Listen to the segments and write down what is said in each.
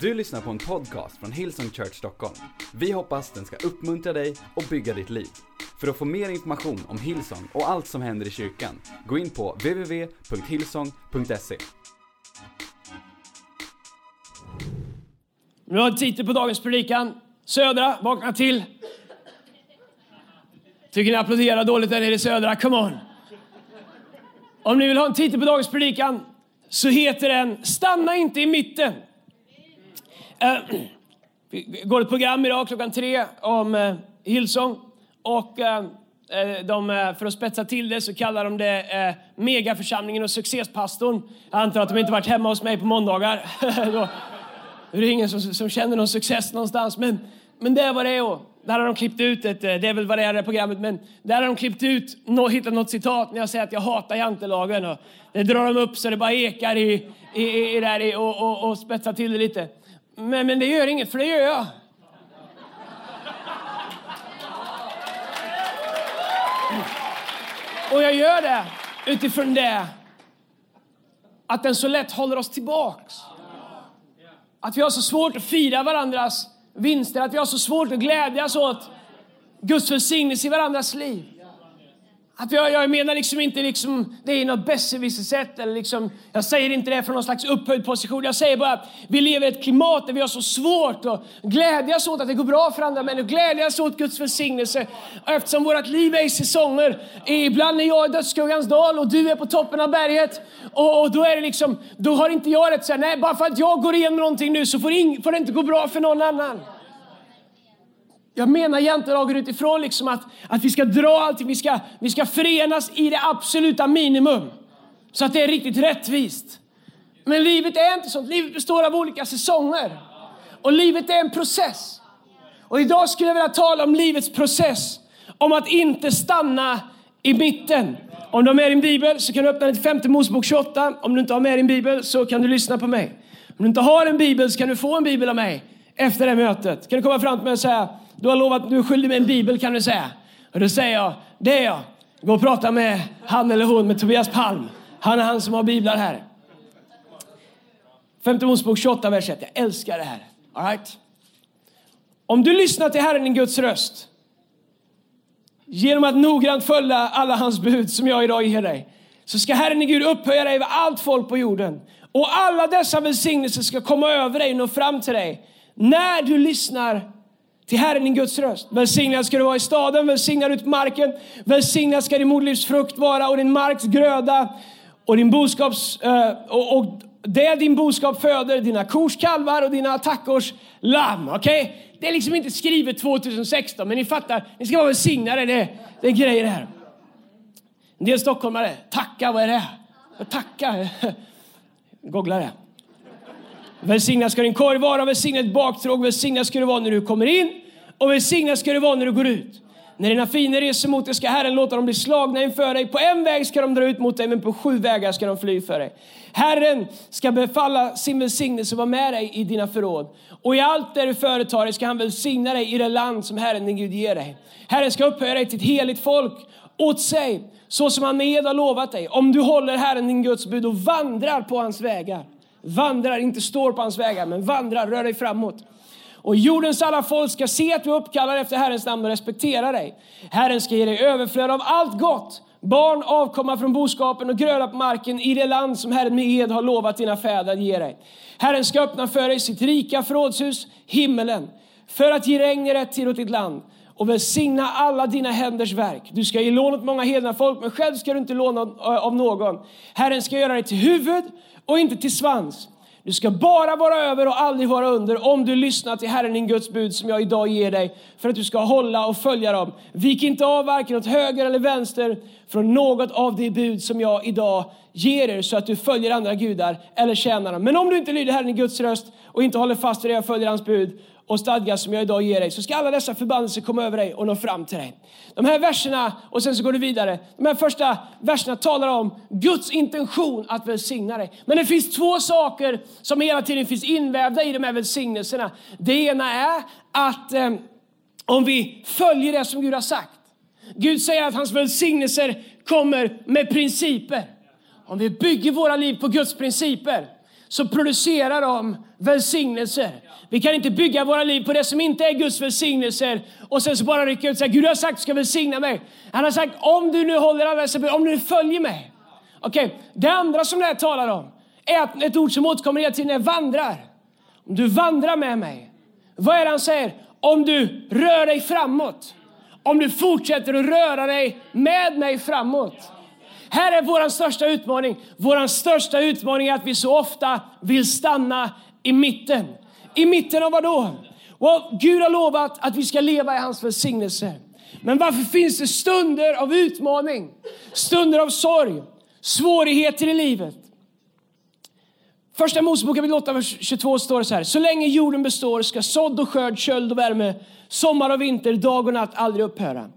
Du lyssnar på en podcast från Hillsong Church Stockholm. Vi hoppas den ska uppmuntra dig och bygga ditt liv. För att få mer information om Hillsong och allt som händer i kyrkan, gå in på www.hillsong.se. Vi har titel på dagens predikan. Södra, vakna till. Tycker ni applåderar dåligt där nere i södra? Come on! Om ni vill ha en titel på dagens predikan så heter den Stanna inte i mitten. Eh, Vi går ett program idag klockan tre om eh, Hillsong. Och eh, eh, de, för att spetsa till det så kallar de det eh, megaförsamlingen och succéspastorn. Jag antar att de inte varit hemma hos mig på måndagar. Då är det ingen som, som känner någon success någonstans. Men, men det är vad det är. Och där har de klippt ut ett, det är väl vad det är det programmet, men där har de klippt ut, nå, hittat något citat när jag säger att jag hatar jantelagen. Och det drar de upp så det bara ekar i, i, i, i där i, och, och, och spetsar till det lite. Men, men det gör inget, för det gör jag. Och jag gör det utifrån det att den så lätt håller oss tillbaks. Att vi har så svårt att fira varandras vinster, att vi har så svårt att glädjas åt Guds välsignelse i varandras liv. Att jag, jag menar liksom inte liksom, det är något besserwisser-sätt. Eller liksom, jag säger inte det från någon slags upphöjd position. Jag säger bara att vi lever i ett klimat där vi har så svårt att glädjas åt att det går bra för andra människor. Glädjas åt Guds välsignelse. Och eftersom vårt liv är i säsonger. Ibland är jag i dödsskuggans dal och du är på toppen av berget. Och, och då är det liksom, då har inte jag rätt att säga nej, bara för att jag går igenom någonting nu så får, ing, får det inte gå bra för någon annan. Jag menar jantelagen utifrån liksom att, att vi ska dra allting, vi ska, vi ska förenas i det absoluta minimum. Så att det är riktigt rättvist. Men livet är inte sånt. Livet består av olika säsonger. Och livet är en process. Och idag skulle jag vilja tala om livets process. Om att inte stanna i mitten. Om du har med din bibel så kan du öppna den till femte Mosebok 28. Om du inte har med din bibel så kan du lyssna på mig. Om du inte har en bibel så kan du få en bibel av mig efter det här mötet. Kan du komma fram till mig och säga du har lovat, du är skyldig mig en bibel kan du säga. Och då säger jag, det är jag. Gå och prata med han eller hon, med Tobias Palm. Han är han som har biblar här. Femte Mosebok 28, vers 1. Jag älskar det här. All right? Om du lyssnar till Herren din Guds röst genom att noggrant följa alla hans bud som jag idag ger dig så ska Herren din Gud upphöja dig över allt folk på jorden. Och alla dessa välsignelser ska komma över dig och nå fram till dig när du lyssnar till Herren din Guds röst. Välsignad ska du vara i staden, välsignad ut på marken. Välsignad ska din moderlivs frukt vara och din marks gröda och din boskaps... Eh, och, och det din boskap föder, dina kors kalvar och dina tackors lamm. Okej? Det är liksom inte skrivet 2016, men ni fattar. Ni ska vara välsignade. Det, det är grejer det här. En del stockholmare, tacka, vad är det? Tacka? Googla det. Välsignad ska din korg vara, välsignad ditt baktråg, välsignad ska du vara när du kommer in och välsignad ska du vara när du går ut. När dina fiender reser mot dig ska Herren låta dem bli slagna inför dig. På en väg ska de dra ut mot dig, men på sju vägar ska de fly för dig. Herren ska befalla sin välsignelse och vara med dig i dina förråd. Och i allt det du företar dig ska han välsigna dig i det land som Herren din Gud ger dig. Herren ska upphöja dig till ett heligt folk åt sig, så som han med ed har lovat dig. Om du håller Herren din Guds bud och vandrar på hans vägar vandrar, inte står på hans vägar, men vandrar, rör dig framåt. Och jordens alla folk ska se att du uppkallar efter Herrens namn och respektera dig. Herren ska ge dig överflöd av allt gott, barn, avkomma från boskapen och gröda på marken i det land som Herren med ed har lovat dina fäder att ge dig. Herren ska öppna för dig sitt rika förrådshus, himmelen, för att ge regn i rätt tid åt ditt land och välsigna alla dina händers verk. Du ska ge lån åt många hedna folk, men själv ska du inte låna av någon. Herren ska göra dig till huvud och inte till svans. Du ska bara vara över och aldrig vara under om du lyssnar till Herren din Guds bud som jag idag ger dig för att du ska hålla och följa dem. Vik inte av varken åt höger eller vänster från något av de bud som jag idag ger er så att du följer andra gudar eller tjänar dem. Men om du inte lyder Herren din Guds röst och inte håller fast vid det och följer hans bud och stadgar som jag idag ger dig så ska alla dessa förbannelser komma över dig och nå fram till dig. De här verserna, och sen så går du vidare. De här första verserna talar om Guds intention att välsigna dig. Men det finns två saker som hela tiden finns invävda i de här välsignelserna. Det ena är att eh, om vi följer det som Gud har sagt. Gud säger att hans välsignelser kommer med principer. Om vi bygger våra liv på Guds principer så producerar de välsignelser. Vi kan inte bygga våra liv på det som inte är Guds välsignelser och sen så bara rycka ut och säga Gud har sagt att du ska välsigna mig. Han har sagt om du nu håller alla dessa om du nu följer mig. Okej, okay. det andra som det här talar om är ett ord som återkommer hela tiden är vandrar. Om du vandrar med mig. Vad är det han säger? Om du rör dig framåt. Om du fortsätter att röra dig med mig framåt. Här är vår största utmaning. Vår största utmaning är att vi så ofta vill stanna i mitten. I mitten av vad då? Well, Gud har lovat att vi ska leva i hans välsignelse. Men varför finns det stunder av utmaning, stunder av sorg, svårigheter i livet? Första Mosebok kapitel 8, vers 22 står det så här. Så länge jorden består ska sådd och skörd, köld och värme, sommar och vinter, dag och natt aldrig upphöra.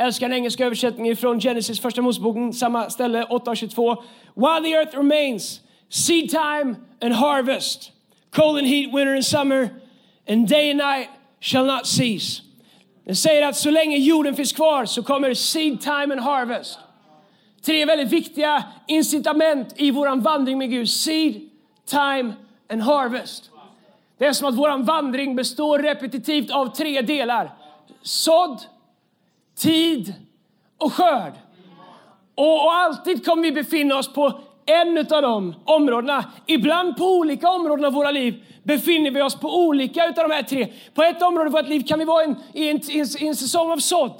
Älskar den engelska översättningen från Genesis, första Moseboken, samma ställe, 8.22. While the earth remains, seed time and harvest, cold and heat, winter and summer, and day and night shall not cease. Den säger att så länge jorden finns kvar så kommer seed time and harvest. Tre väldigt viktiga incitament i vår vandring med Gud. Seed, time and harvest. Det är som att vår vandring består repetitivt av tre delar. Sådd, tid och skörd. Och, och alltid kommer vi befinna oss på en av de områdena. Ibland på olika områden av våra liv befinner vi oss på olika av de här tre. På ett område i vårt liv kan vi vara i, en, i, en, i en säsong av sådd.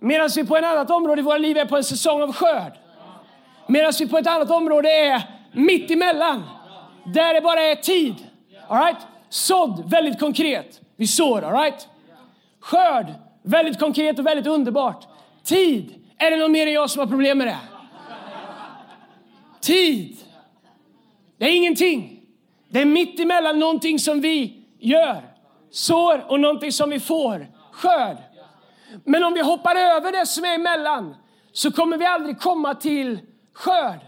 Medan vi på ett annat område i våra liv är på en säsong av skörd. Medan vi på ett annat område är mitt emellan. Där det bara är tid. All right? Sådd, väldigt konkret. Vi sår. All right? Skörd, väldigt konkret och väldigt underbart. Tid, är det någon mer än jag som har problem med det? Tid. Det är ingenting. Det är mitt emellan någonting som vi gör, sår, och någonting som vi får, skörd. Men om vi hoppar över det som är emellan så kommer vi aldrig komma till skörd.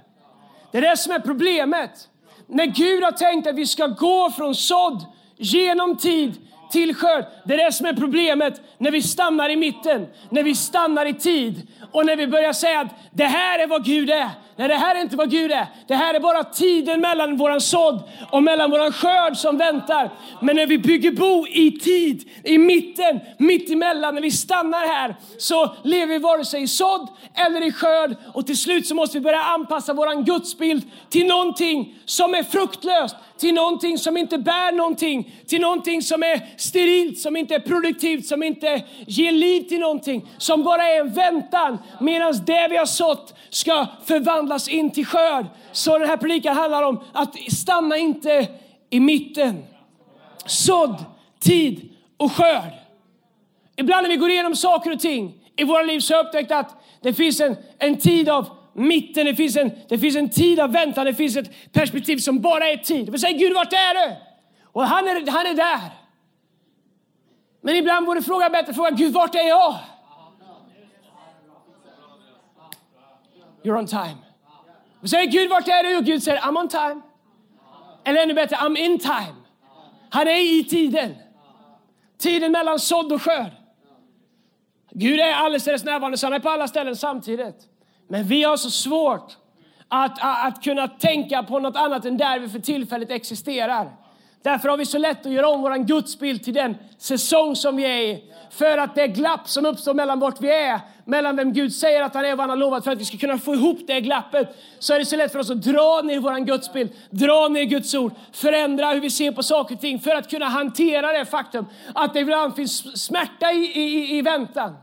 Det är det som är problemet. När Gud har tänkt att vi ska gå från sådd genom tid till skörd. Det är det som är problemet när vi stannar i mitten, när vi stannar i tid och när vi börjar säga att det här är vad Gud är. Nej, det här är inte vad Gud är. Det här är bara tiden mellan våran sådd och mellan våran skörd som väntar. Men när vi bygger bo i tid, i mitten, mitt emellan, när vi stannar här så lever vi vare sig i sådd eller i skörd och till slut så måste vi börja anpassa våran gudsbild till någonting som är fruktlöst, till någonting som inte bär någonting, till någonting som är sterilt, som inte är produktivt, som inte ger liv till någonting, som bara är en väntan medan det vi har sått ska förvandlas in till skörd. Så den här predikan handlar om att stanna inte i mitten. Sådd, tid och skörd. Ibland när vi går igenom saker och ting i våra liv så har jag upptäckt att det finns en, en tid av mitten, det finns, en, det finns en tid av väntan, det finns ett perspektiv som bara är tid. Vi säger Gud, vart är du? Och han är, han är där. Men ibland vore frågan bättre fråga Gud, vart är jag? You're on time. Vi säger Gud, vart är du? Och Gud säger I'm on time. Eller ännu bättre, I'm in time. Han är i tiden. Tiden mellan sådd och skörd. Gud är alldeles närvarande, så han är på alla ställen samtidigt. Men vi har så svårt att, att, att kunna tänka på något annat än där vi för tillfället existerar. Därför har vi så lätt att göra om vår gudsbild till den säsong som vi är i. För att det glapp som uppstår mellan vart vi är, mellan vem Gud säger att han är och vad han har lovat, för att vi ska kunna få ihop det glappet, så är det så lätt för oss att dra ner vår gudsbild, dra ner Guds ord, förändra hur vi ser på saker och ting för att kunna hantera det faktum att det ibland finns smärta i, i, i väntan.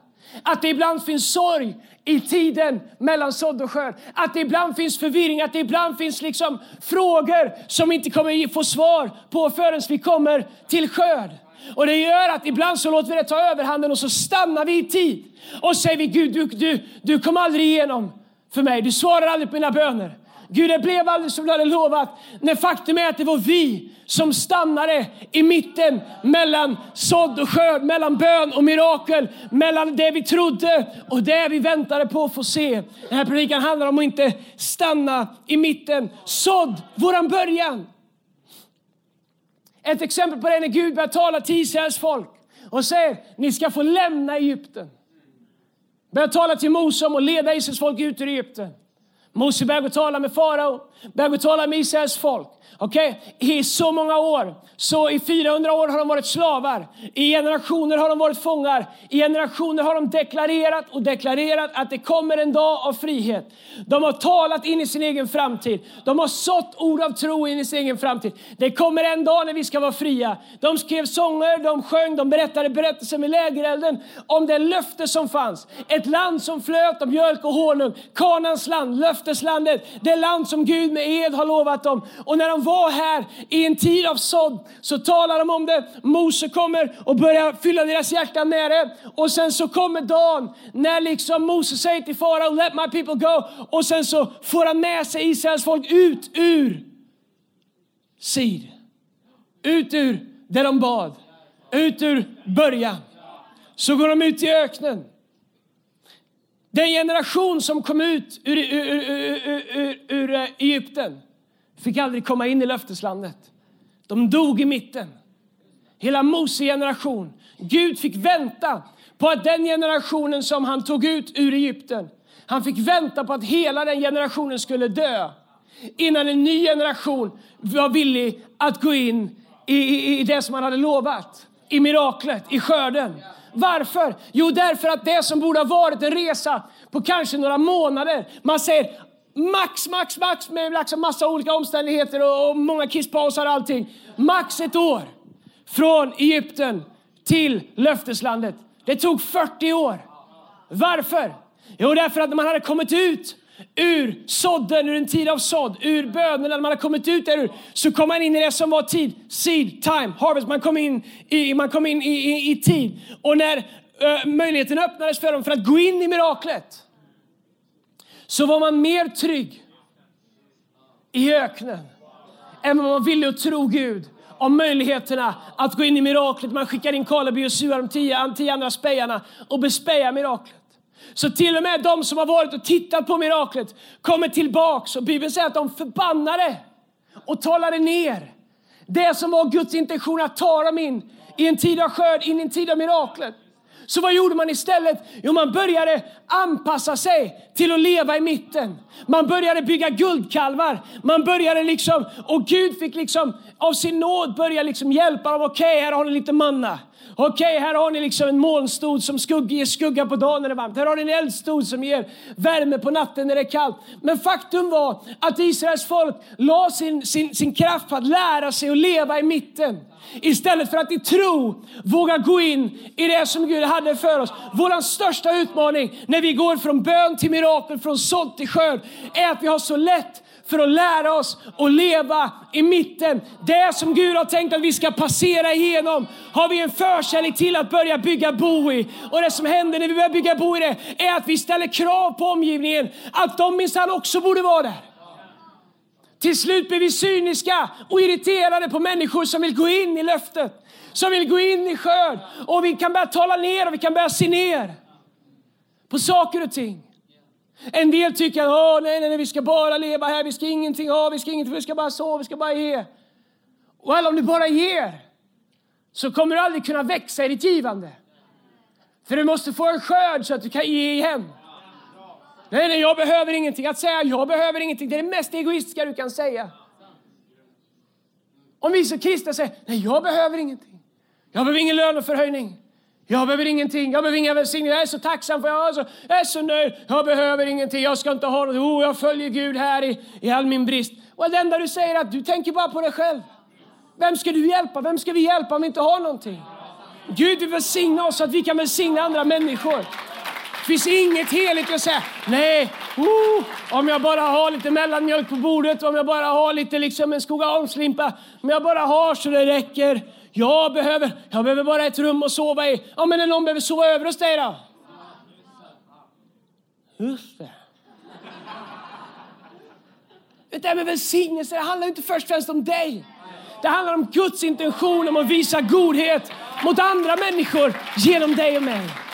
Att det ibland finns sorg i tiden mellan sådd och skörd. Att det ibland finns förvirring, att det ibland finns liksom frågor som inte kommer få svar på förrän vi kommer till skörd. Och det gör att ibland så låter vi det ta överhanden och så stannar vi i tid. Och säger vi Gud, du, du, du kom aldrig igenom för mig. Du svarar aldrig på mina böner. Gud, det blev aldrig som du hade lovat. När faktum är att det var vi som stannade i mitten mellan sådd och skörd, mellan bön och mirakel, mellan det vi trodde och det vi väntade på att få se. Den här predikan handlar om att inte stanna i mitten. Sådd, våran början. Ett exempel på det är när Gud börjar tala till Israels folk och säger ni ska få lämna Egypten. Börjar tala till Mose om att leda Israels folk ut ur Egypten. Mose börjar gå och tala med farao, börjar tala med Israels folk. Okej, okay? i så många år, så i 400 år har de varit slavar. I generationer har de varit fångar. I generationer har de deklarerat och deklarerat att det kommer en dag av frihet. De har talat in i sin egen framtid. De har sått ord av tro in i sin egen framtid. Det kommer en dag när vi ska vara fria. De skrev sånger, de sjöng, de berättade berättelser med lägerelden om det löfte som fanns. Ett land som flöt av mjölk och honung. Kanans land, löfteslandet. Det land som Gud Gud med ed har lovat dem. Och när de var här i en tid av sådd så talar de om det. Mose kommer och börjar fylla deras hjärtan med det. Och sen så kommer dagen när liksom Mose säger till farao, let my people go. Och sen så får han med sig Israels folk ut ur Sid. Ut ur där de bad. Ut ur början. Så går de ut i öknen. Den generation som kom ut ur, ur, ur, ur, eh, Egypten fick aldrig komma in i löfteslandet. De dog i mitten. Hela Mose generation. Gud fick vänta på att den generationen som han tog ut ur Egypten, han fick vänta på att hela den generationen skulle dö innan en ny generation var villig att gå in i, i, i det som han hade lovat. I miraklet, i skörden. Varför? Jo, därför att det som borde ha varit en resa på kanske några månader. Man säger max, max, max med liksom massa olika omständigheter och, och många kisspausar och allting. Max ett år från Egypten till löfteslandet. Det tog 40 år. Varför? Jo, därför att när man hade kommit ut ur sådden, ur en tid av sådd, ur bönerna, när man har kommit ut därur, så kom man in i det som var tid, seed, time, harvest. Man kom in i, man kom in i, i, i tid. Och när uh, möjligheten öppnades för dem för att gå in i miraklet, så var man mer trygg i öknen än vad man ville att tro Gud om möjligheterna att gå in i miraklet. Man skickar in Kaleby och Sua, de tio, tio andra spejarna, och bespejar miraklet. Så till och med de som har varit och tittat på miraklet kommer tillbaks och Bibeln säger att de förbannade och talade ner det som var Guds intention att ta dem in i en tid av skörd, in i en tid av miraklet. Så vad gjorde man istället? Jo, man började anpassa sig till att leva i mitten. Man började bygga guldkalvar. Man började liksom, och Gud fick liksom av sin nåd börja liksom hjälpa dem. Okej, okay, här har ni lite manna. Okej, okay, här har ni liksom en molnstod som skugg, ger skugga på dagen när det är varmt. Här har ni en eldstod som ger värme på natten när det är kallt. Men faktum var att Israels folk la sin, sin, sin kraft på att lära sig att leva i mitten. Istället för att i tro våga gå in i det som Gud hade för oss. Vår största utmaning när vi går från bön till mirakel, från sådd till skörd, är att vi har så lätt för att lära oss att leva i mitten. Det som Gud har tänkt att vi ska passera igenom har vi en förkärlek till att börja bygga bo i. Och det som händer när vi börjar bygga bo i det är att vi ställer krav på omgivningen att de minsann också borde vara där. Till slut blir vi cyniska och irriterade på människor som vill gå in i löftet, som vill gå in i skörd. Och vi kan börja tala ner och vi kan börja se ner på saker och ting. En del tycker att nej, nej, nej, vi ska bara leva här, vi ska ingenting ha, vi ska ingenting, vi ska bara sova, vi ska bara ge. Och alla, om du bara ger så kommer du aldrig kunna växa i ditt givande. För du måste få en skörd så att du kan ge igen. Nej, nej, jag behöver ingenting. Att säga jag behöver ingenting, det är det mest egoistiska du kan säga. Om vi som kristna säger nej, jag behöver ingenting. Jag behöver ingen löneförhöjning. Jag behöver ingenting, jag behöver inga välsignelser. Jag är så tacksam för jag är så, jag är så nöjd. Jag behöver ingenting, jag ska inte ha något. Oh, jag följer Gud här i, i all min brist. Och det enda du säger är att du tänker bara på dig själv. Vem ska du hjälpa? Vem ska vi hjälpa om vi inte har någonting? Gud vill välsigna oss så att vi kan välsigna andra människor. Det finns inget heligt att säga, nej, oh, om jag bara har lite mellanmjölk på bordet, om jag bara har lite liksom en Skogaholmslimpa, om jag bara har så det räcker. Jag behöver, jag behöver bara ett rum att sova i. Ja, men någon behöver sova över hos dig då? Just det. Det där med välsignelse det handlar inte först och främst om dig. Det handlar om Guds intention om att visa godhet mot andra människor genom dig och mig.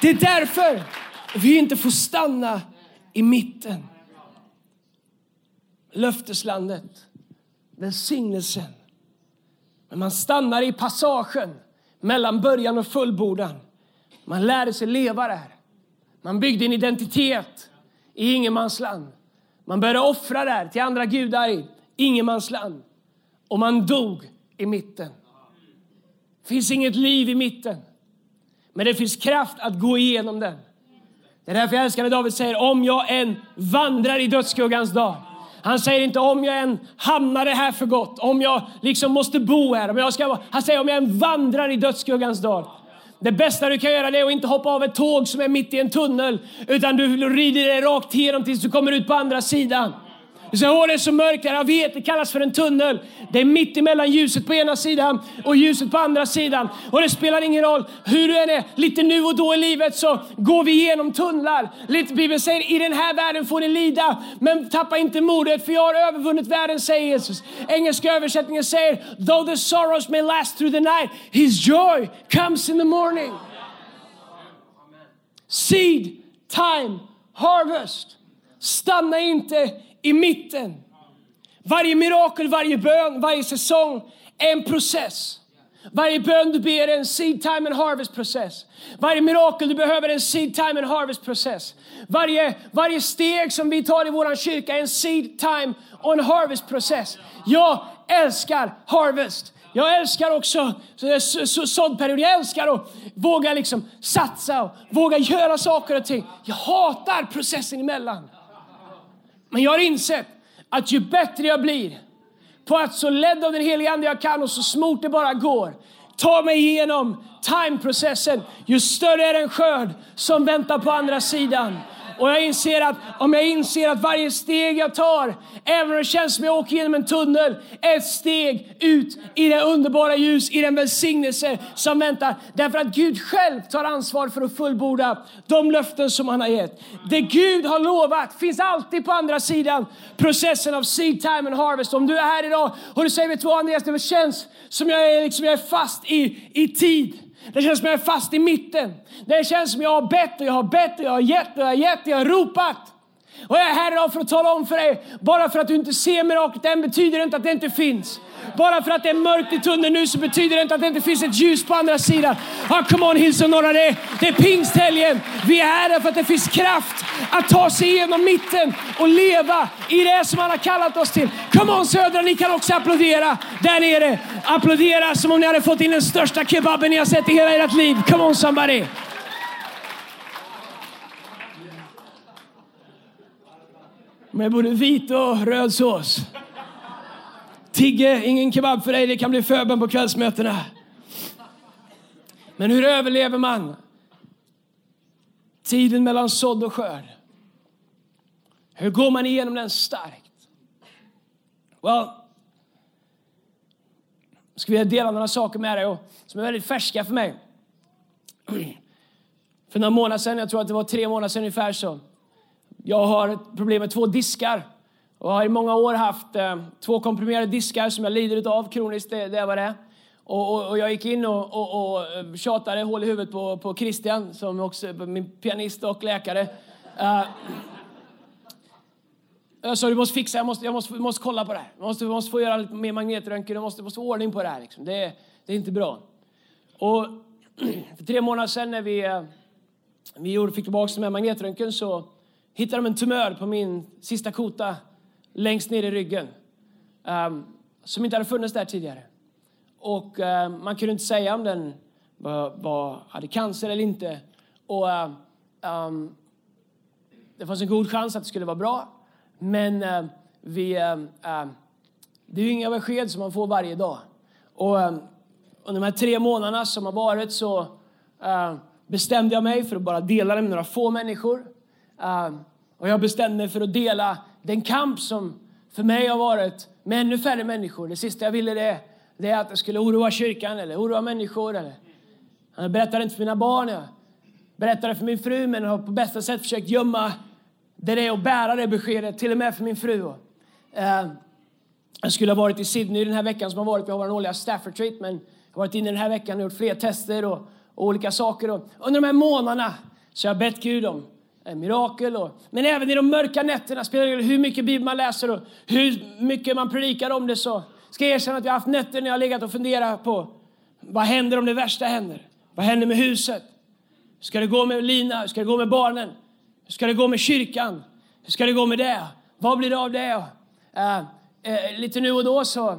Det är därför vi inte får stanna i mitten. Löfteslandet, välsignelsen. Men man stannar i passagen mellan början och fullbordan. Man lärde sig leva där. Man byggde en identitet i ingenmansland. Man började offra där till andra gudar i ingenmansland. Och man dog i mitten. Det finns inget liv i mitten. Men det finns kraft att gå igenom den. Det är därför jag älskar när David säger om jag än vandrar i dödsskuggans dag... Han säger inte om jag än hamnar här för gott, om jag liksom måste bo här. Om jag ska, han säger om jag än vandrar i dödsskuggans dag. Det bästa du kan göra det är att inte hoppa av ett tåg som är mitt i en tunnel, utan du rider dig rakt igenom tills du kommer ut på andra sidan. Du säger, åh det är så mörkt här. Jag vet, det kallas för en tunnel. Det är mitt emellan ljuset på ena sidan och ljuset på andra sidan. Och det spelar ingen roll hur du än är. Lite nu och då i livet så går vi igenom tunnlar. Lite Bibeln säger, i den här världen får ni lida. Men tappa inte modet, för jag har övervunnit världen, säger Jesus. Engelska översättningen säger, though the sorrows may last through the night, his joy comes in the morning. Seed, time, harvest. Stanna inte i mitten. Varje mirakel, varje bön, varje säsong är en process. Varje bön du ber är en seed time and harvest process. Varje mirakel du behöver är en seed time and harvest process. Varje, varje steg som vi tar i vår kyrka är en seed time och en harvest process. Jag älskar harvest. Jag älskar också såddperiod. Jag älskar att våga liksom satsa och våga göra saker och ting. Jag hatar processen emellan. Men jag har insett att ju bättre jag blir på att så ledd av den heliga Ande jag kan och så smort det bara går ta mig igenom timeprocessen, ju större är den skörd som väntar på andra sidan. Och jag inser att om jag inser att varje steg jag tar, även om det känns som jag åker genom en tunnel, är ett steg ut i det underbara ljus, i den välsignelse som väntar. Därför att Gud själv tar ansvar för att fullborda de löften som han har gett. Det Gud har lovat finns alltid på andra sidan processen av seed time and harvest. Om du är här idag och du säger, vet du vad Andreas, det känns som jag är, liksom, jag är fast i, i tid. Det känns som jag är fast i mitten. Det känns som jag har bett och jag har bett och jag har gett och jag har gett och jag har ropat. Och jag är här idag för att tala om för dig, bara för att du inte ser miraklet än betyder det inte att det inte finns. Bara för att det är mörkt i tunneln nu så betyder det inte att det inte finns ett ljus på andra sidan. Ah, come on Hillsong Norra, det, det är pingsthelgen. Vi är här för att det finns kraft att ta sig igenom mitten och leva i det som han har kallat oss till. Come on Södra, ni kan också applådera där nere. Applådera som om ni hade fått in den största kebaben ni har sett i hela ert liv. Come on somebody. Med både vit och röd sås. Tigge, ingen kebab för dig, det kan bli förbön på kvällsmötena. Men hur överlever man tiden mellan sådd och skörd? Hur går man igenom den starkt? Well, jag skulle vilja dela några saker med dig som är väldigt färska för mig. För några månader sedan, jag tror att det var tre månader sedan ungefär så, jag har ett problem med två diskar och har i många år haft eh, två komprimerade diskar som jag lider av kroniskt. Det, det var det. Och, och, och, jag gick in och, och, och eh, tjatade hål i huvudet på, på Christian, som också är min pianist och läkare. Uh, jag sa du måste fixa, jag måste, jag måste, jag måste kolla på det här. Jag måste, jag måste få göra lite mer magnetröntgen, jag måste, måste få ordning på det här. Liksom. Det, det är inte bra. Och för tre månader sedan när vi, eh, vi gjorde, fick tillbaka den här magnetröntgen så hittade de en tumör på min sista kota längst ner i ryggen um, som inte hade funnits där tidigare. Och uh, man kunde inte säga om den var, var, hade cancer eller inte. Och uh, um, Det fanns en god chans att det skulle vara bra. Men uh, vi, det är ju inga besked som man får varje dag. Och under de här tre månaderna som har varit så bestämde jag mig för att bara dela det med några få människor. Ehm, och jag bestämde mig för att dela den kamp som för mig har varit med ännu färre människor. Det sista jag ville det, det är att jag skulle oroa kyrkan eller oroa människor. Eller. Jag berättade inte för mina barn, jag berättade för min fru men har på bästa sätt försökt gömma det är och bära det beskedet, till och med för min fru. Ehm, jag skulle ha varit i Sydney den här veckan som har varit. Vi har vår årliga staff retreat, men jag har varit inne den här veckan och gjort fler tester och, och olika saker. Och under de här månaderna så har jag bett Gud om Eh, mirakel. Och, men även i de mörka nätterna, spelar det hur mycket Bibeln man läser och hur mycket man predikar om det så ska jag erkänna att jag har haft nätter när jag har legat och funderat på vad händer om det värsta händer? Vad händer med huset? Hur ska det gå med Lina? Hur ska det gå med barnen? Hur ska det gå med kyrkan? Hur ska det gå med det? Vad blir det av det? Uh, uh, lite nu och då så uh,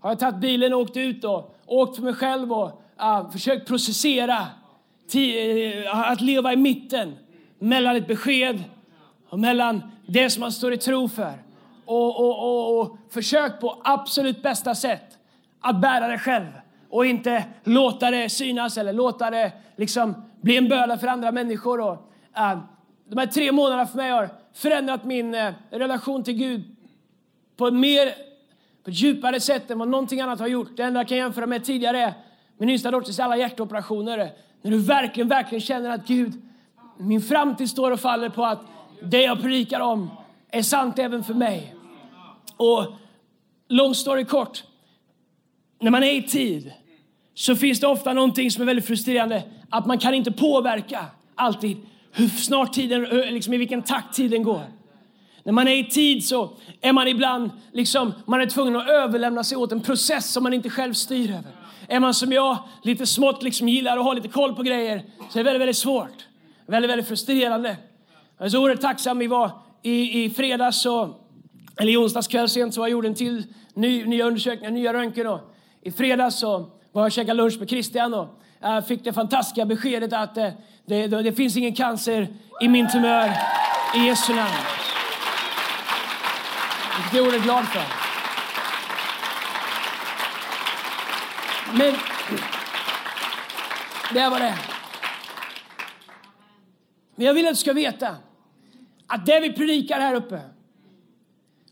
har jag tagit bilen och åkt ut och åkt för mig själv och försökt processera att leva i mitten mellan ett besked och mellan det som man står i tro för. Och, och, och, och försök på absolut bästa sätt att bära det själv och inte låta det synas eller låta det liksom bli en börda för andra människor. Och, uh, de här tre månaderna för mig har förändrat min uh, relation till Gud på ett mer på ett djupare sätt än vad någonting annat har gjort. Det enda jag kan jämföra med tidigare är min yngsta dotters alla hjärtoperationer. När du verkligen, verkligen känner att Gud, min framtid står och faller på att det jag predikar om är sant även för mig. Och long story kort, när man är i tid så finns det ofta någonting som är väldigt frustrerande. Att man kan inte påverka alltid hur snart tiden, liksom i vilken takt tiden går. När man är i tid så är man ibland liksom, man är tvungen att överlämna sig åt en process som man inte själv styr över. Är man som jag, lite smått liksom gillar att ha lite koll på grejer, så är det väldigt, väldigt svårt. Väldigt, väldigt frustrerande. Jag är så oerhört tacksam. Vi var i, i fredags, så, eller i onsdags kväll sent, så jag gjorde en till ny, nya undersökningar, nya röntgen. Och I fredags så var jag och käkade lunch med Christian och jag fick det fantastiska beskedet att äh, det, det, det finns ingen cancer i min tumör i Jesu namn. Vilket jag är oerhört glad för. Men det var det men jag vill att du ska veta att det vi predikar här uppe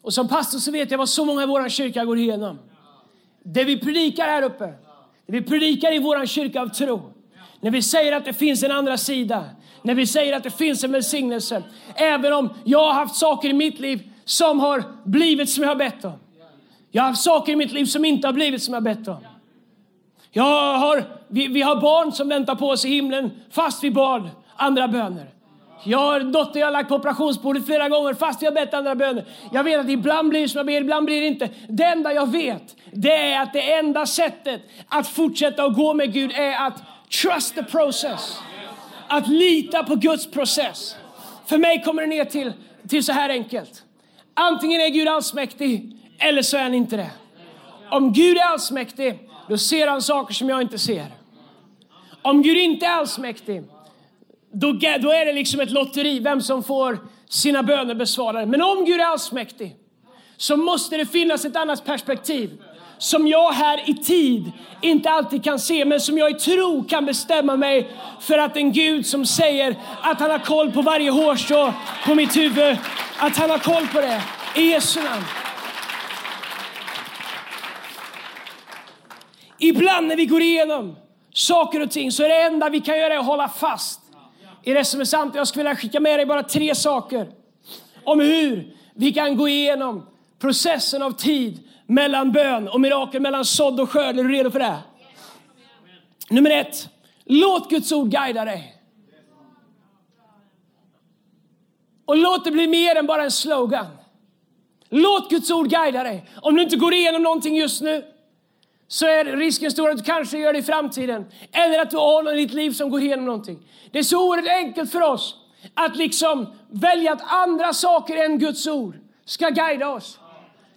och som pastor så vet jag vad så många i vår kyrka går igenom. Det vi predikar här uppe, det vi predikar i vår kyrka av tro, när vi säger att det finns en andra sida, när vi säger att det finns en välsignelse. Även om jag har haft saker i mitt liv som har blivit som jag har bett om. Jag har haft saker i mitt liv som inte har blivit som jag har bett om. Jag har, vi, vi har barn som väntar på oss i himlen fast vi bad andra böner. Jag har dotter jag har lagt på operationsbordet flera gånger fast jag bett andra böner. Jag vet att ibland blir det som jag ber, ibland blir det inte. Det enda jag vet, det är att det enda sättet att fortsätta att gå med Gud är att trust the process. Att lita på Guds process. För mig kommer det ner till, till så här enkelt. Antingen är Gud allsmäktig eller så är han inte det. Om Gud är allsmäktig, då ser han saker som jag inte ser. Om Gud inte är allsmäktig, då, då är det liksom ett lotteri vem som får sina böner besvarade. Men om Gud är allsmäktig så måste det finnas ett annat perspektiv som jag här i tid inte alltid kan se, men som jag i tro kan bestämma mig för att en Gud som säger att han har koll på varje hårstrå på mitt huvud, att han har koll på det. I Jesu namn. Ibland när vi går igenom saker och ting så är det enda vi kan göra att hålla fast är det som är sant. Jag skulle vilja skicka med dig bara tre saker om hur vi kan gå igenom processen av tid mellan bön och mirakel, mellan sådd och skörd. Är du redo för det? Nummer ett, låt Guds ord guida dig. Och låt det bli mer än bara en slogan. Låt Guds ord guida dig. Om du inte går igenom någonting just nu så är risken stor att du kanske gör det i framtiden. Eller att du har någon i ditt liv som går igenom någonting. Det är så oerhört enkelt för oss att liksom välja att andra saker än Guds ord ska guida oss.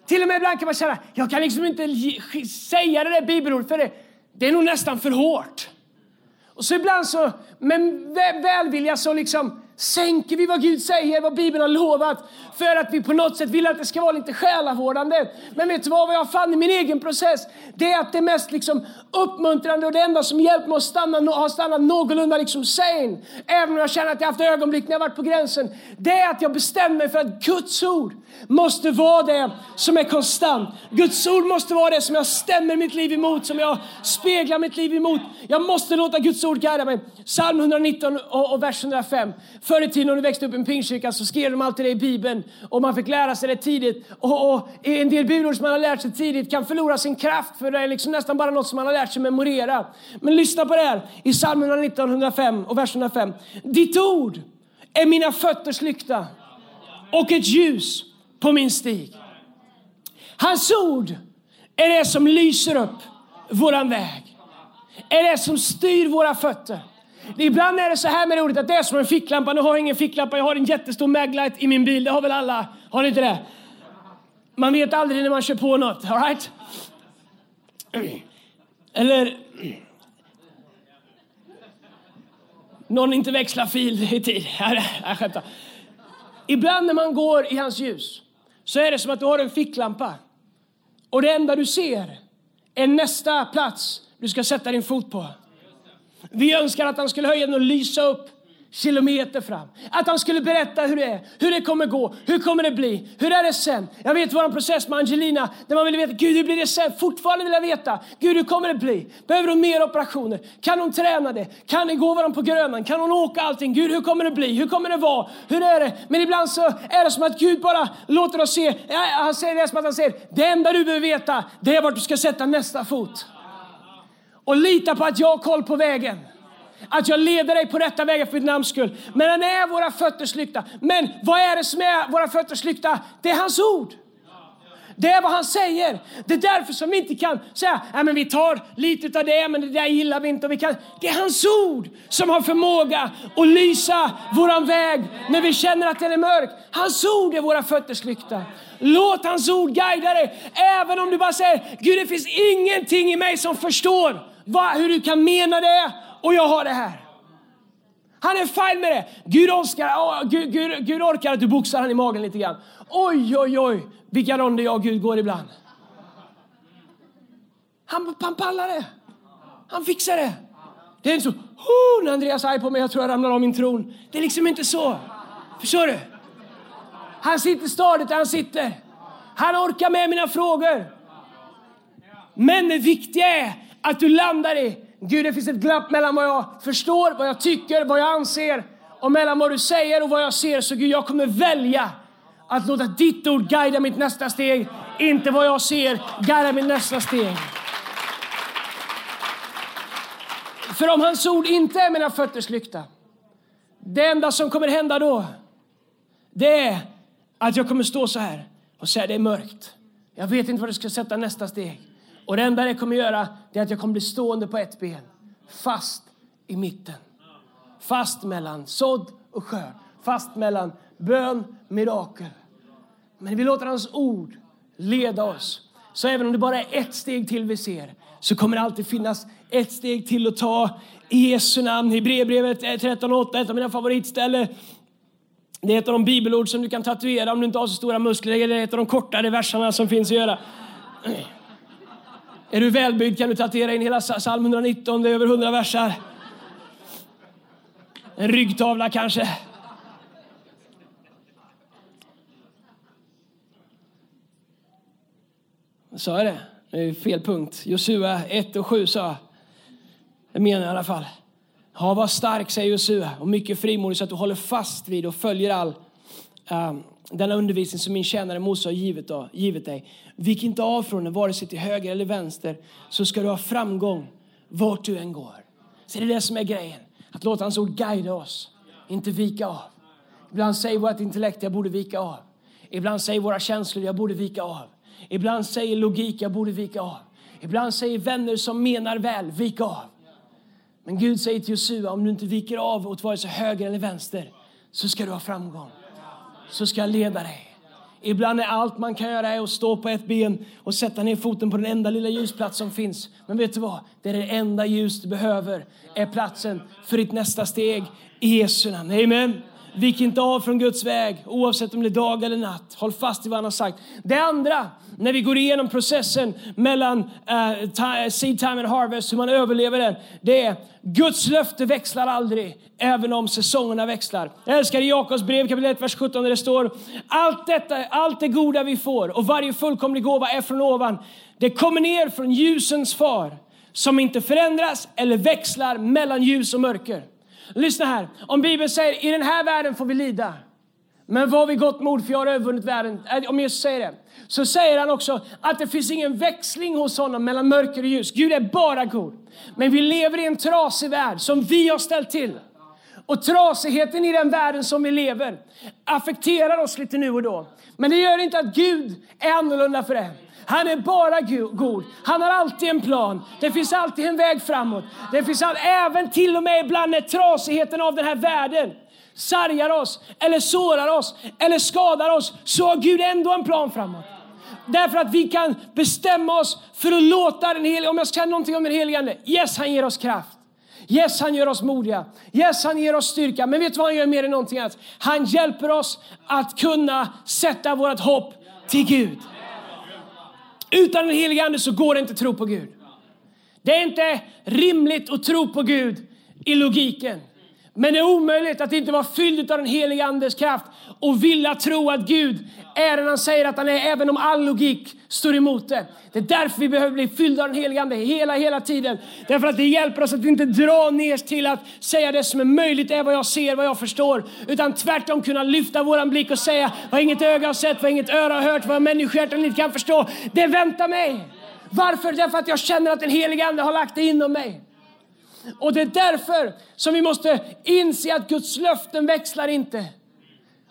Till och med ibland kan man säga, jag kan liksom inte säga det där bibelordet för det, det är nog nästan för hårt. Och så ibland så, med välvilja så liksom sänker vi vad Gud säger, vad Bibeln har lovat för att vi på något sätt vill att det ska vara lite själavårdande. Men vet du vad, vad jag fann i min egen process? Det är att det mest liksom uppmuntrande och det enda som hjälpt mig att stanna, ha stannat någorlunda liksom sane, även om jag känner att jag haft ögonblick när jag varit på gränsen, det är att jag bestämmer mig för att Guds ord måste vara det som är konstant. Guds ord måste vara det som jag stämmer mitt liv emot, som jag speglar mitt liv emot. Jag måste låta Guds ord guida mig. Psalm 119 och, och vers 105. Förr i tiden när du växte upp i en pingstkyrka så skrev de alltid det i Bibeln och man fick lära sig det tidigt. Och, och en del budord som man har lärt sig tidigt kan förlora sin kraft för det är liksom nästan bara något som man har lärt sig memorera. Men lyssna på det här i psalm 119, 105 och vers 105. Ditt ord är mina fötters lykta och ett ljus på min stig. Hans ord är det som lyser upp våran väg, är det som styr våra fötter. Ibland är det så här med ordet att det är som en ficklampa. Nu har jag ingen ficklampa, jag har en jättestor maglight i min bil. Det har väl alla? Har ni inte det? Man vet aldrig när man kör på något. All right? Eller någon inte växlar fil i tid. Jag skämtar. Ibland när man går i hans ljus så är det som att du har en ficklampa. Och det enda du ser är nästa plats du ska sätta din fot på. Vi önskar att han skulle höja den och lysa upp kilometer fram. Att han skulle berätta hur det är, hur det kommer gå, hur kommer det bli, hur är det sen? Jag vet vår process med Angelina, där man vill veta, Gud hur blir det sen? Fortfarande vill jag veta, Gud hur kommer det bli? Behöver hon mer operationer? Kan hon träna det? Kan det gå varandra på Grönan? Kan hon åka allting? Gud hur kommer det bli? Hur kommer det vara? Hur är det? Men ibland så är det som att Gud bara låter oss se, han säger det som att han säger, det enda du behöver veta, det är vart du ska sätta nästa fot. Och lita på att jag har koll på vägen att jag leder dig på rätta vägen. för mitt namns skull. Men han är våra fötters lykta. Men vad är det som är våra fötters lykta? Det är hans ord. Det är vad han säger. Det är därför som vi inte kan säga Nej, men vi tar lite av det, men det där gillar vi inte. Och vi kan. Det är hans ord som har förmåga att lysa våran väg när vi känner att den är mörk. Hans ord är våra fötters lykta. Låt hans ord guida dig. Även om du bara säger Gud det finns ingenting i mig som förstår Va? hur du kan mena det och jag har det här. Han är fine med det. Gud, orkar, oh, Gud, Gud, Gud orkar att du boxar han i magen lite grann. Oj, oj, oj, vilka ronder jag och Gud går ibland. Han, han pallar det. Han fixar det. Det är inte så, oh, när Andreas är arg på mig, jag tror jag ramlar av min tron. Det är liksom inte så. Förstår du? Han sitter stadigt där han sitter. Han orkar med mina frågor. Men det viktiga är att du landar i Gud, det finns ett glapp mellan vad jag förstår, vad jag tycker, vad jag anser och mellan vad du säger och vad jag ser. Så Gud, jag kommer välja att låta ditt ord guida mitt nästa steg, inte vad jag ser guida mitt nästa steg. För om hans ord inte är mina fötters lykta, det enda som kommer hända då, det är att jag kommer stå så här och säga det är mörkt. Jag vet inte var jag ska sätta nästa steg. Och det enda det kommer göra är att jag kommer bli stående på ett ben, fast i mitten. Fast mellan sådd och skörd, fast mellan bön, mirakel. Men vi låter hans ord leda oss. Så även om det bara är ett steg till vi ser, så kommer det alltid finnas ett steg till att ta i Jesu namn. Hebreerbrevet 13.8, ett av mina favoritställen. Det är ett av de bibelord som du kan tatuera om du inte har så stora muskler. Eller ett av de kortare verserna som finns att göra. Är du välbyggd kan du tatuera in hela psalm 119, det är över 100 versar. En ryggtavla kanske. Sa jag det? Det är fel punkt. Josua 1 och 7 sa Det menar jag i alla fall. Ja, var stark, säger Josua, och mycket frimodig så att du håller fast vid och följer all Ehm, denna undervisning som min tjänare Mose har givit, då, givit dig. Vik inte av från den, vare sig till höger eller vänster, så ska du ha framgång vart du än går. Så det är det som är grejen, att låta hans ord guida oss, inte vika av. Ibland säger vårt intellekt, jag borde vika av. Ibland säger våra känslor, jag borde vika av. Ibland säger logik, jag borde vika av. Ibland säger vänner som menar väl, vika av. Men Gud säger till Josua, om du inte viker av åt vare sig höger eller vänster, så ska du ha framgång så ska jag leda dig. Ibland är allt man kan göra är att stå på ett ben och sätta ner foten på den enda lilla ljusplats som finns. Men vet du vad? Det är det enda ljus du behöver är platsen för ditt nästa steg i Jesu namn. Amen. Vik inte av från Guds väg, oavsett om det är dag eller natt. Håll fast i vad han har sagt. Det andra, när vi går igenom processen mellan uh, seed time and harvest, hur man överlever den, det är Guds löfte växlar aldrig, även om säsongerna växlar. Jag älskar i Jakobs brev kapitel 1, vers 17 där det står allt detta, allt det goda vi får och varje fullkomlig gåva är från ovan. Det kommer ner från ljusens far som inte förändras eller växlar mellan ljus och mörker. Lyssna här. Om Bibeln säger i den här världen får vi lida. Men vad vi gott mod för jag har övervunnit världen. Äh, om Jesus säger det. Så säger han också att det finns ingen växling hos honom mellan mörker och ljus. Gud är bara god. Men vi lever i en trasig värld som vi har ställt till. Och trasigheten i den världen som vi lever affekterar oss lite nu och då. Men det gör inte att Gud är annorlunda för det. Han är bara god. Han har alltid en plan. Det finns alltid en väg framåt. Det finns all, även till och med ibland när trasigheten av den här världen sargar oss, eller sårar oss, eller skadar oss, så har Gud ändå en plan framåt. Därför att vi kan bestämma oss för att låta den helige, om jag ska säga någonting om den helige Ande, yes han ger oss kraft. Yes, han gör oss modiga. Yes, han ger oss styrka. Men vet du vad han gör mer än någonting annat? Han hjälper oss att kunna sätta vårt hopp till Gud. Utan den helige Ande så går det inte att tro på Gud. Det är inte rimligt att tro på Gud i logiken. Men det är omöjligt att inte vara fylld av den helige Andes kraft och vilja tro att Gud är den han säger att han är, även om all logik står emot det. Det är därför vi behöver bli fyllda av den helige Ande hela, hela tiden. Därför att det hjälper oss att inte dra ner till att säga det som är möjligt är vad jag ser, vad jag förstår. Utan tvärtom kunna lyfta våran blick och säga vad inget öga har sett, vad inget öra har hört, vad människohjärtan inte kan förstå. Det väntar mig. Varför? Därför att jag känner att den helige Ande har lagt det inom mig. Och det är därför som vi måste inse att Guds löften växlar inte.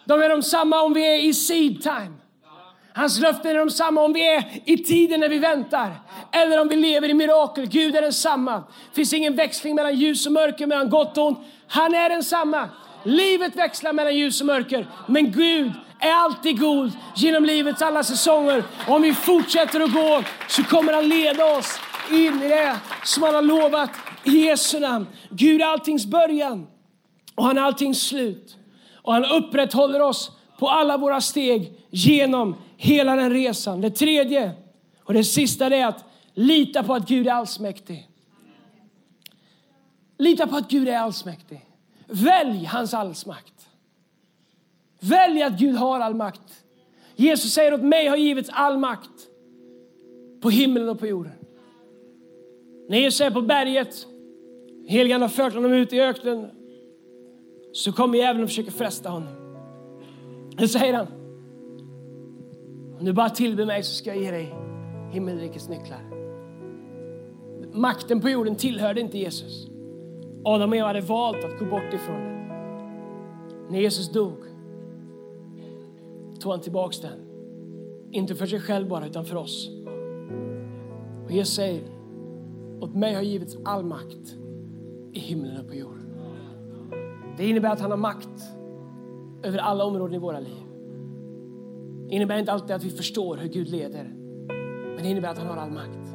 De är de samma om vi är i seed time. Hans löften är de samma om vi är i tiden när vi väntar eller om vi lever i mirakel. Gud är densamma. Det finns ingen växling mellan ljus och mörker, mellan gott och ont. Han är densamma. Livet växlar mellan ljus och mörker, men Gud är alltid god genom livets alla säsonger. Och om vi fortsätter att gå så kommer han leda oss in i det som han har lovat i Jesu namn. Gud är alltings början och han är alltings slut. Och han upprätthåller oss på alla våra steg genom hela den resan. Det tredje och det sista är att lita på att Gud är allsmäktig. Lita på att Gud är allsmäktig. Välj hans allsmakt. Välj att Gud har all makt. Jesus säger åt mig har givits all makt på himlen och på jorden. När Jesus är på berget, heligan har fört honom ut i öknen, så kommer djävulen och försöker fresta honom. Nu säger han, om du bara tillber mig så ska jag ge dig himmelrikets nycklar. Makten på jorden tillhörde inte Jesus. Adam och Eva hade valt att gå bort ifrån den. När Jesus dog tog han tillbaks den. Inte för sig själv bara, utan för oss. Och Jesus säger, åt mig har givits all makt i himlen och på jorden. Det innebär att han har makt över alla områden i våra liv. Det innebär inte alltid att vi förstår hur Gud leder, men det innebär att han har all makt.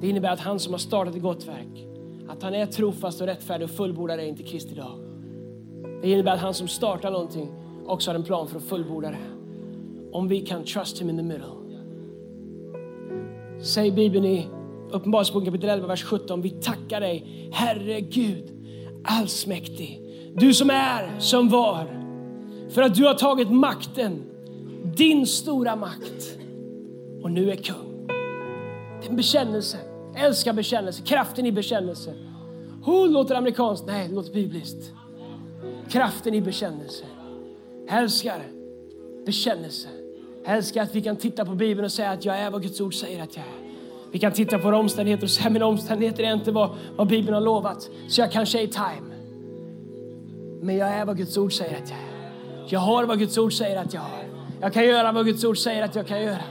Det innebär att han som har startat ett gott verk, att han är trofast och rättfärdig och fullbordar det inte Kristi dag. Det innebär att han som startar någonting också har en plan för att fullborda det. Om vi kan trust him in the middle. Säg Bibeln i Uppenbarelseboken kapitel 11, vers 17. Vi tackar dig, Herre Gud, allsmäktig. Du som är, som var. För att du har tagit makten, din stora makt, och nu är kung. Det är en bekännelse. Jag älskar bekännelse, kraften i bekännelse. Oh, låter amerikanskt? Nej, det låter bibliskt. Kraften i bekännelse. Jag älskar bekännelse. Jag älskar att vi kan titta på Bibeln och säga att jag är vad Guds ord säger att jag är. Vi kan titta på våra omständigheter och säga mina omständigheter är inte vad, vad Bibeln har lovat. Så jag kanske är i time. Men jag är vad Guds ord säger att jag är. Jag har vad Guds ord säger att jag har. Jag kan göra vad Guds ord säger att jag kan göra.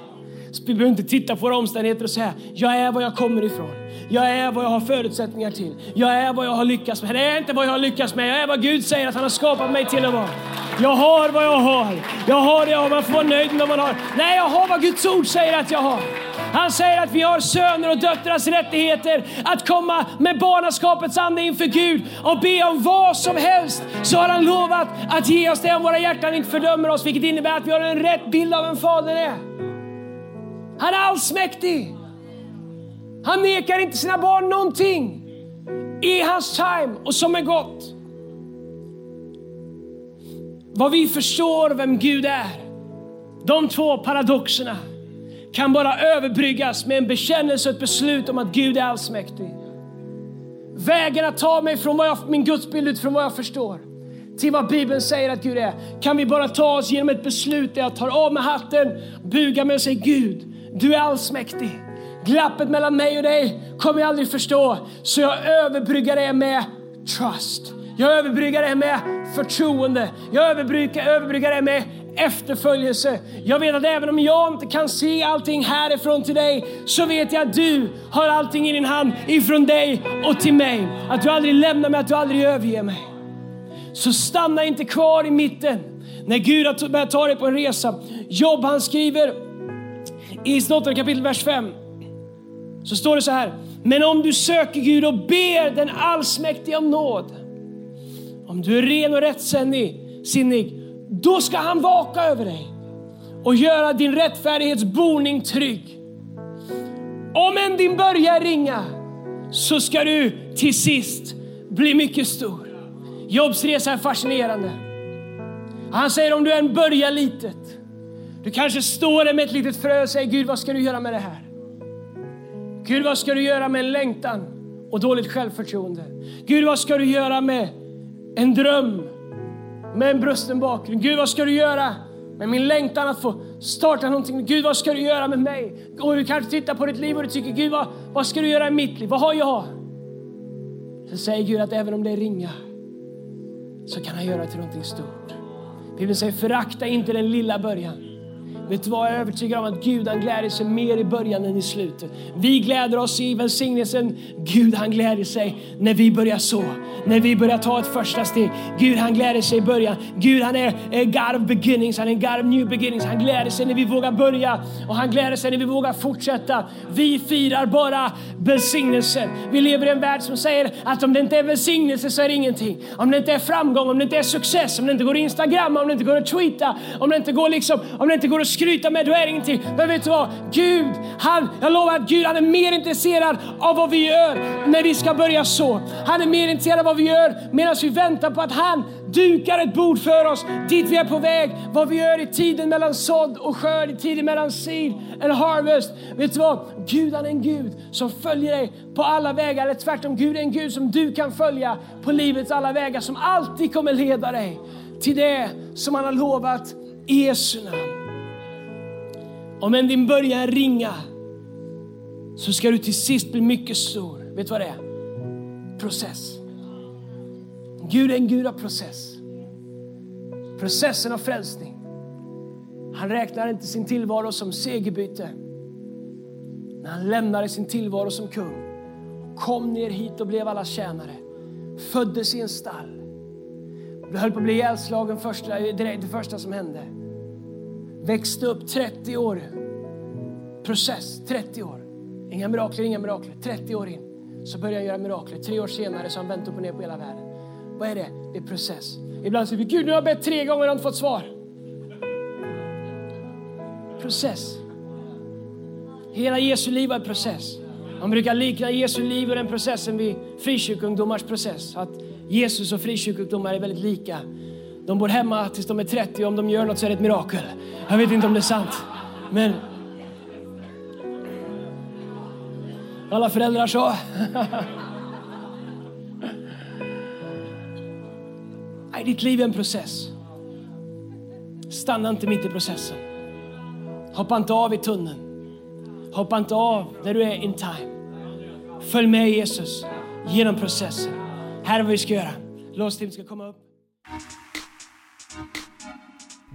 Så vi behöver inte titta på våra omständigheter och säga jag är vad jag kommer ifrån. Jag är vad jag har förutsättningar till. Jag är vad jag har lyckats med. Det är inte vad jag har lyckats med. Jag är vad Gud säger att han har skapat mig till att vara. Jag har vad jag har. Jag har det jag har. Man får vara nöjd med vad man har. Nej, jag har vad Guds ord säger att jag har. Han säger att vi har söner och döttrars rättigheter att komma med barnaskapets ande inför Gud och be om vad som helst. Så har han lovat att ge oss det om våra hjärtan inte fördömer oss, vilket innebär att vi har en rätt bild av vem Fadern är. Han är allsmäktig. Han nekar inte sina barn någonting i hans time och som är gott. Vad vi förstår vem Gud är, de två paradoxerna kan bara överbryggas med en bekännelse och ett beslut om att Gud är allsmäktig. Vägen att ta mig från vad jag, min gudsbild utifrån vad jag förstår till vad Bibeln säger att Gud är kan vi bara ta oss genom ett beslut där jag tar av mig hatten, bugar mig och säger Gud, du är allsmäktig. Glappet mellan mig och dig kommer jag aldrig förstå, så jag överbryggar det med trust. Jag överbryggar det med förtroende. Jag överbryggar, överbryggar det med efterföljelse. Jag vet att även om jag inte kan se allting härifrån till dig så vet jag att du har allting i din hand ifrån dig och till mig. Att du aldrig lämnar mig, att du aldrig överger mig. Så stanna inte kvar i mitten när Gud har börjat ta dig på en resa. Jobb han skriver i 8 kapitel vers 5 så står det så här. Men om du söker Gud och ber den allsmäktige om nåd. Om du är ren och rättsinnig, då ska han vaka över dig och göra din rättfärdighets boning trygg. Om än din börjar ringa så ska du till sist bli mycket stor. Jobs resa är fascinerande. Han säger om du än börjar litet, du kanske står där med ett litet frö och säger Gud vad ska du göra med det här? Gud vad ska du göra med en längtan och dåligt självförtroende? Gud vad ska du göra med en dröm med en brusten bakgrund? Gud vad ska du göra med min längtan att få starta någonting? Gud vad ska du göra med mig? Och du kanske tittar på ditt liv och du tycker Gud vad, vad ska du göra i mitt liv? Vad har jag? Så säger Gud att även om det är ringa så kan han göra till någonting stort. Bibeln säger förakta inte den lilla början. Vet du vad, jag är övertygad om att Gud han gläder sig mer i början än i slutet. Vi gläder oss i välsignelsen. Gud han gläder sig när vi börjar så. När vi börjar ta ett första steg. Gud han gläder sig i början. Gud han är a God of beginnings, han är God of new beginnings. Han gläder sig när vi vågar börja och han gläder sig när vi vågar fortsätta. Vi firar bara välsignelsen. Vi lever i en värld som säger att om det inte är välsignelse så är det ingenting. Om det inte är framgång, om det inte är success, om det inte går att instagramma, om det inte går att tweeta, om det inte går liksom, om det inte går att skryta med, då är det ingenting. Men vet du vad? Gud, han, jag lovar att Gud han är mer intresserad av vad vi gör när vi ska börja så. Han är mer intresserad av vad vi gör medan vi väntar på att han dukar ett bord för oss dit vi är på väg. Vad vi gör i tiden mellan sådd och skörd, i tiden mellan seed and harvest. Vet du vad? Gud han är en Gud som följer dig på alla vägar. Eller tvärtom, Gud är en Gud som du kan följa på livets alla vägar. Som alltid kommer leda dig till det som han har lovat i Jesu namn. Om än din början ringa så ska du till sist bli mycket stor. Vet du vad det är? Process. Gud är en Gud av process. Processen av frälsning. Han räknar inte sin tillvaro som segerbyte. När han lämnade sin tillvaro som kung, kom ner hit och blev alla tjänare, föddes i en stall, höll på att bli ihjälslagen första, det första som hände. Växte upp 30 år, process, 30 år. Inga mirakler, inga mirakler. 30 år in så började han göra mirakler. Tre år senare så har han vänt upp och ner på hela världen. Vad är det? Det är process. Ibland säger vi, Gud nu har jag bett tre gånger och inte fått svar. Process. Hela Jesu liv var en process. Man brukar likna Jesu liv och den processen vid frikyrkoungdomars process. Att Jesus och frikyrkoungdomar är väldigt lika. De bor hemma tills de är 30 och om de gör något så är det ett mirakel. Jag vet inte om det är sant. Men alla föräldrar sa. Nej, ditt liv är en process. Stanna inte mitt i processen. Hoppa inte av i tunneln. Hoppa inte av när du är in time. Följ med Jesus genom processen. Här är vad vi ska göra. Lovsteam ska komma upp.